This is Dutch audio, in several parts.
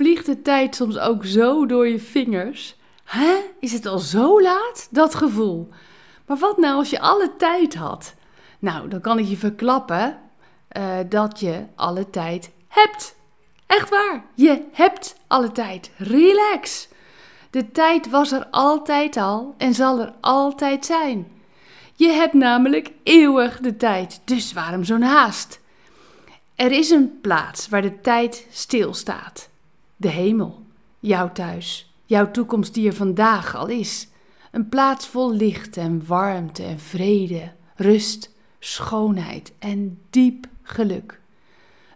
Vliegt de tijd soms ook zo door je vingers? Hè? Is het al zo laat? Dat gevoel. Maar wat nou als je alle tijd had? Nou, dan kan ik je verklappen uh, dat je alle tijd hebt. Echt waar, je hebt alle tijd. Relax. De tijd was er altijd al en zal er altijd zijn. Je hebt namelijk eeuwig de tijd, dus waarom zo'n haast? Er is een plaats waar de tijd stilstaat. De hemel, jouw thuis, jouw toekomst die er vandaag al is. Een plaats vol licht en warmte en vrede, rust, schoonheid en diep geluk.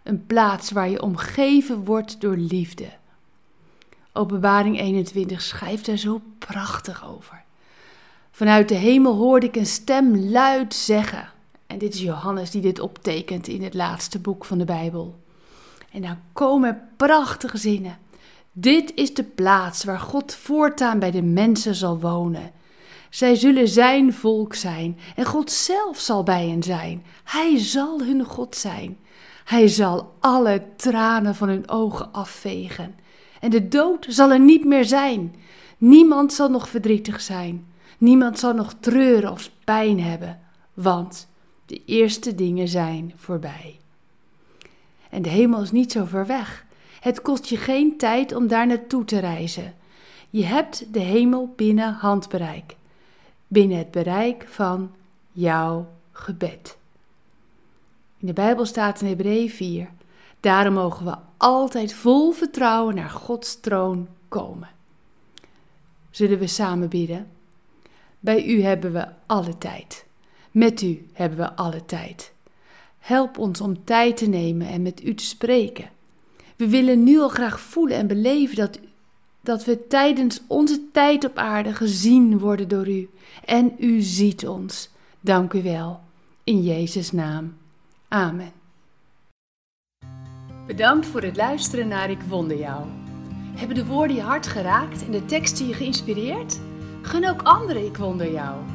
Een plaats waar je omgeven wordt door liefde. Openbaring 21 schrijft er zo prachtig over. Vanuit de hemel hoorde ik een stem luid zeggen. En dit is Johannes die dit optekent in het laatste boek van de Bijbel. En dan komen prachtige zinnen. Dit is de plaats waar God voortaan bij de mensen zal wonen. Zij zullen zijn volk zijn en God zelf zal bij hen zijn. Hij zal hun God zijn. Hij zal alle tranen van hun ogen afvegen. En de dood zal er niet meer zijn. Niemand zal nog verdrietig zijn. Niemand zal nog treuren of pijn hebben, want de eerste dingen zijn voorbij. En de hemel is niet zo ver weg. Het kost je geen tijd om daar naartoe te reizen. Je hebt de hemel binnen handbereik, binnen het bereik van jouw gebed. In de Bijbel staat in Hebreeën 4: Daarom mogen we altijd vol vertrouwen naar Gods troon komen. Zullen we samen bidden? Bij u hebben we alle tijd. Met u hebben we alle tijd. Help ons om tijd te nemen en met u te spreken. We willen nu al graag voelen en beleven dat, dat we tijdens onze tijd op aarde gezien worden door u. En u ziet ons. Dank u wel. In Jezus' naam. Amen. Bedankt voor het luisteren naar Ik Wonder Jou. Hebben de woorden je hart geraakt en de teksten je geïnspireerd? Gun ook anderen Ik Wonder Jou.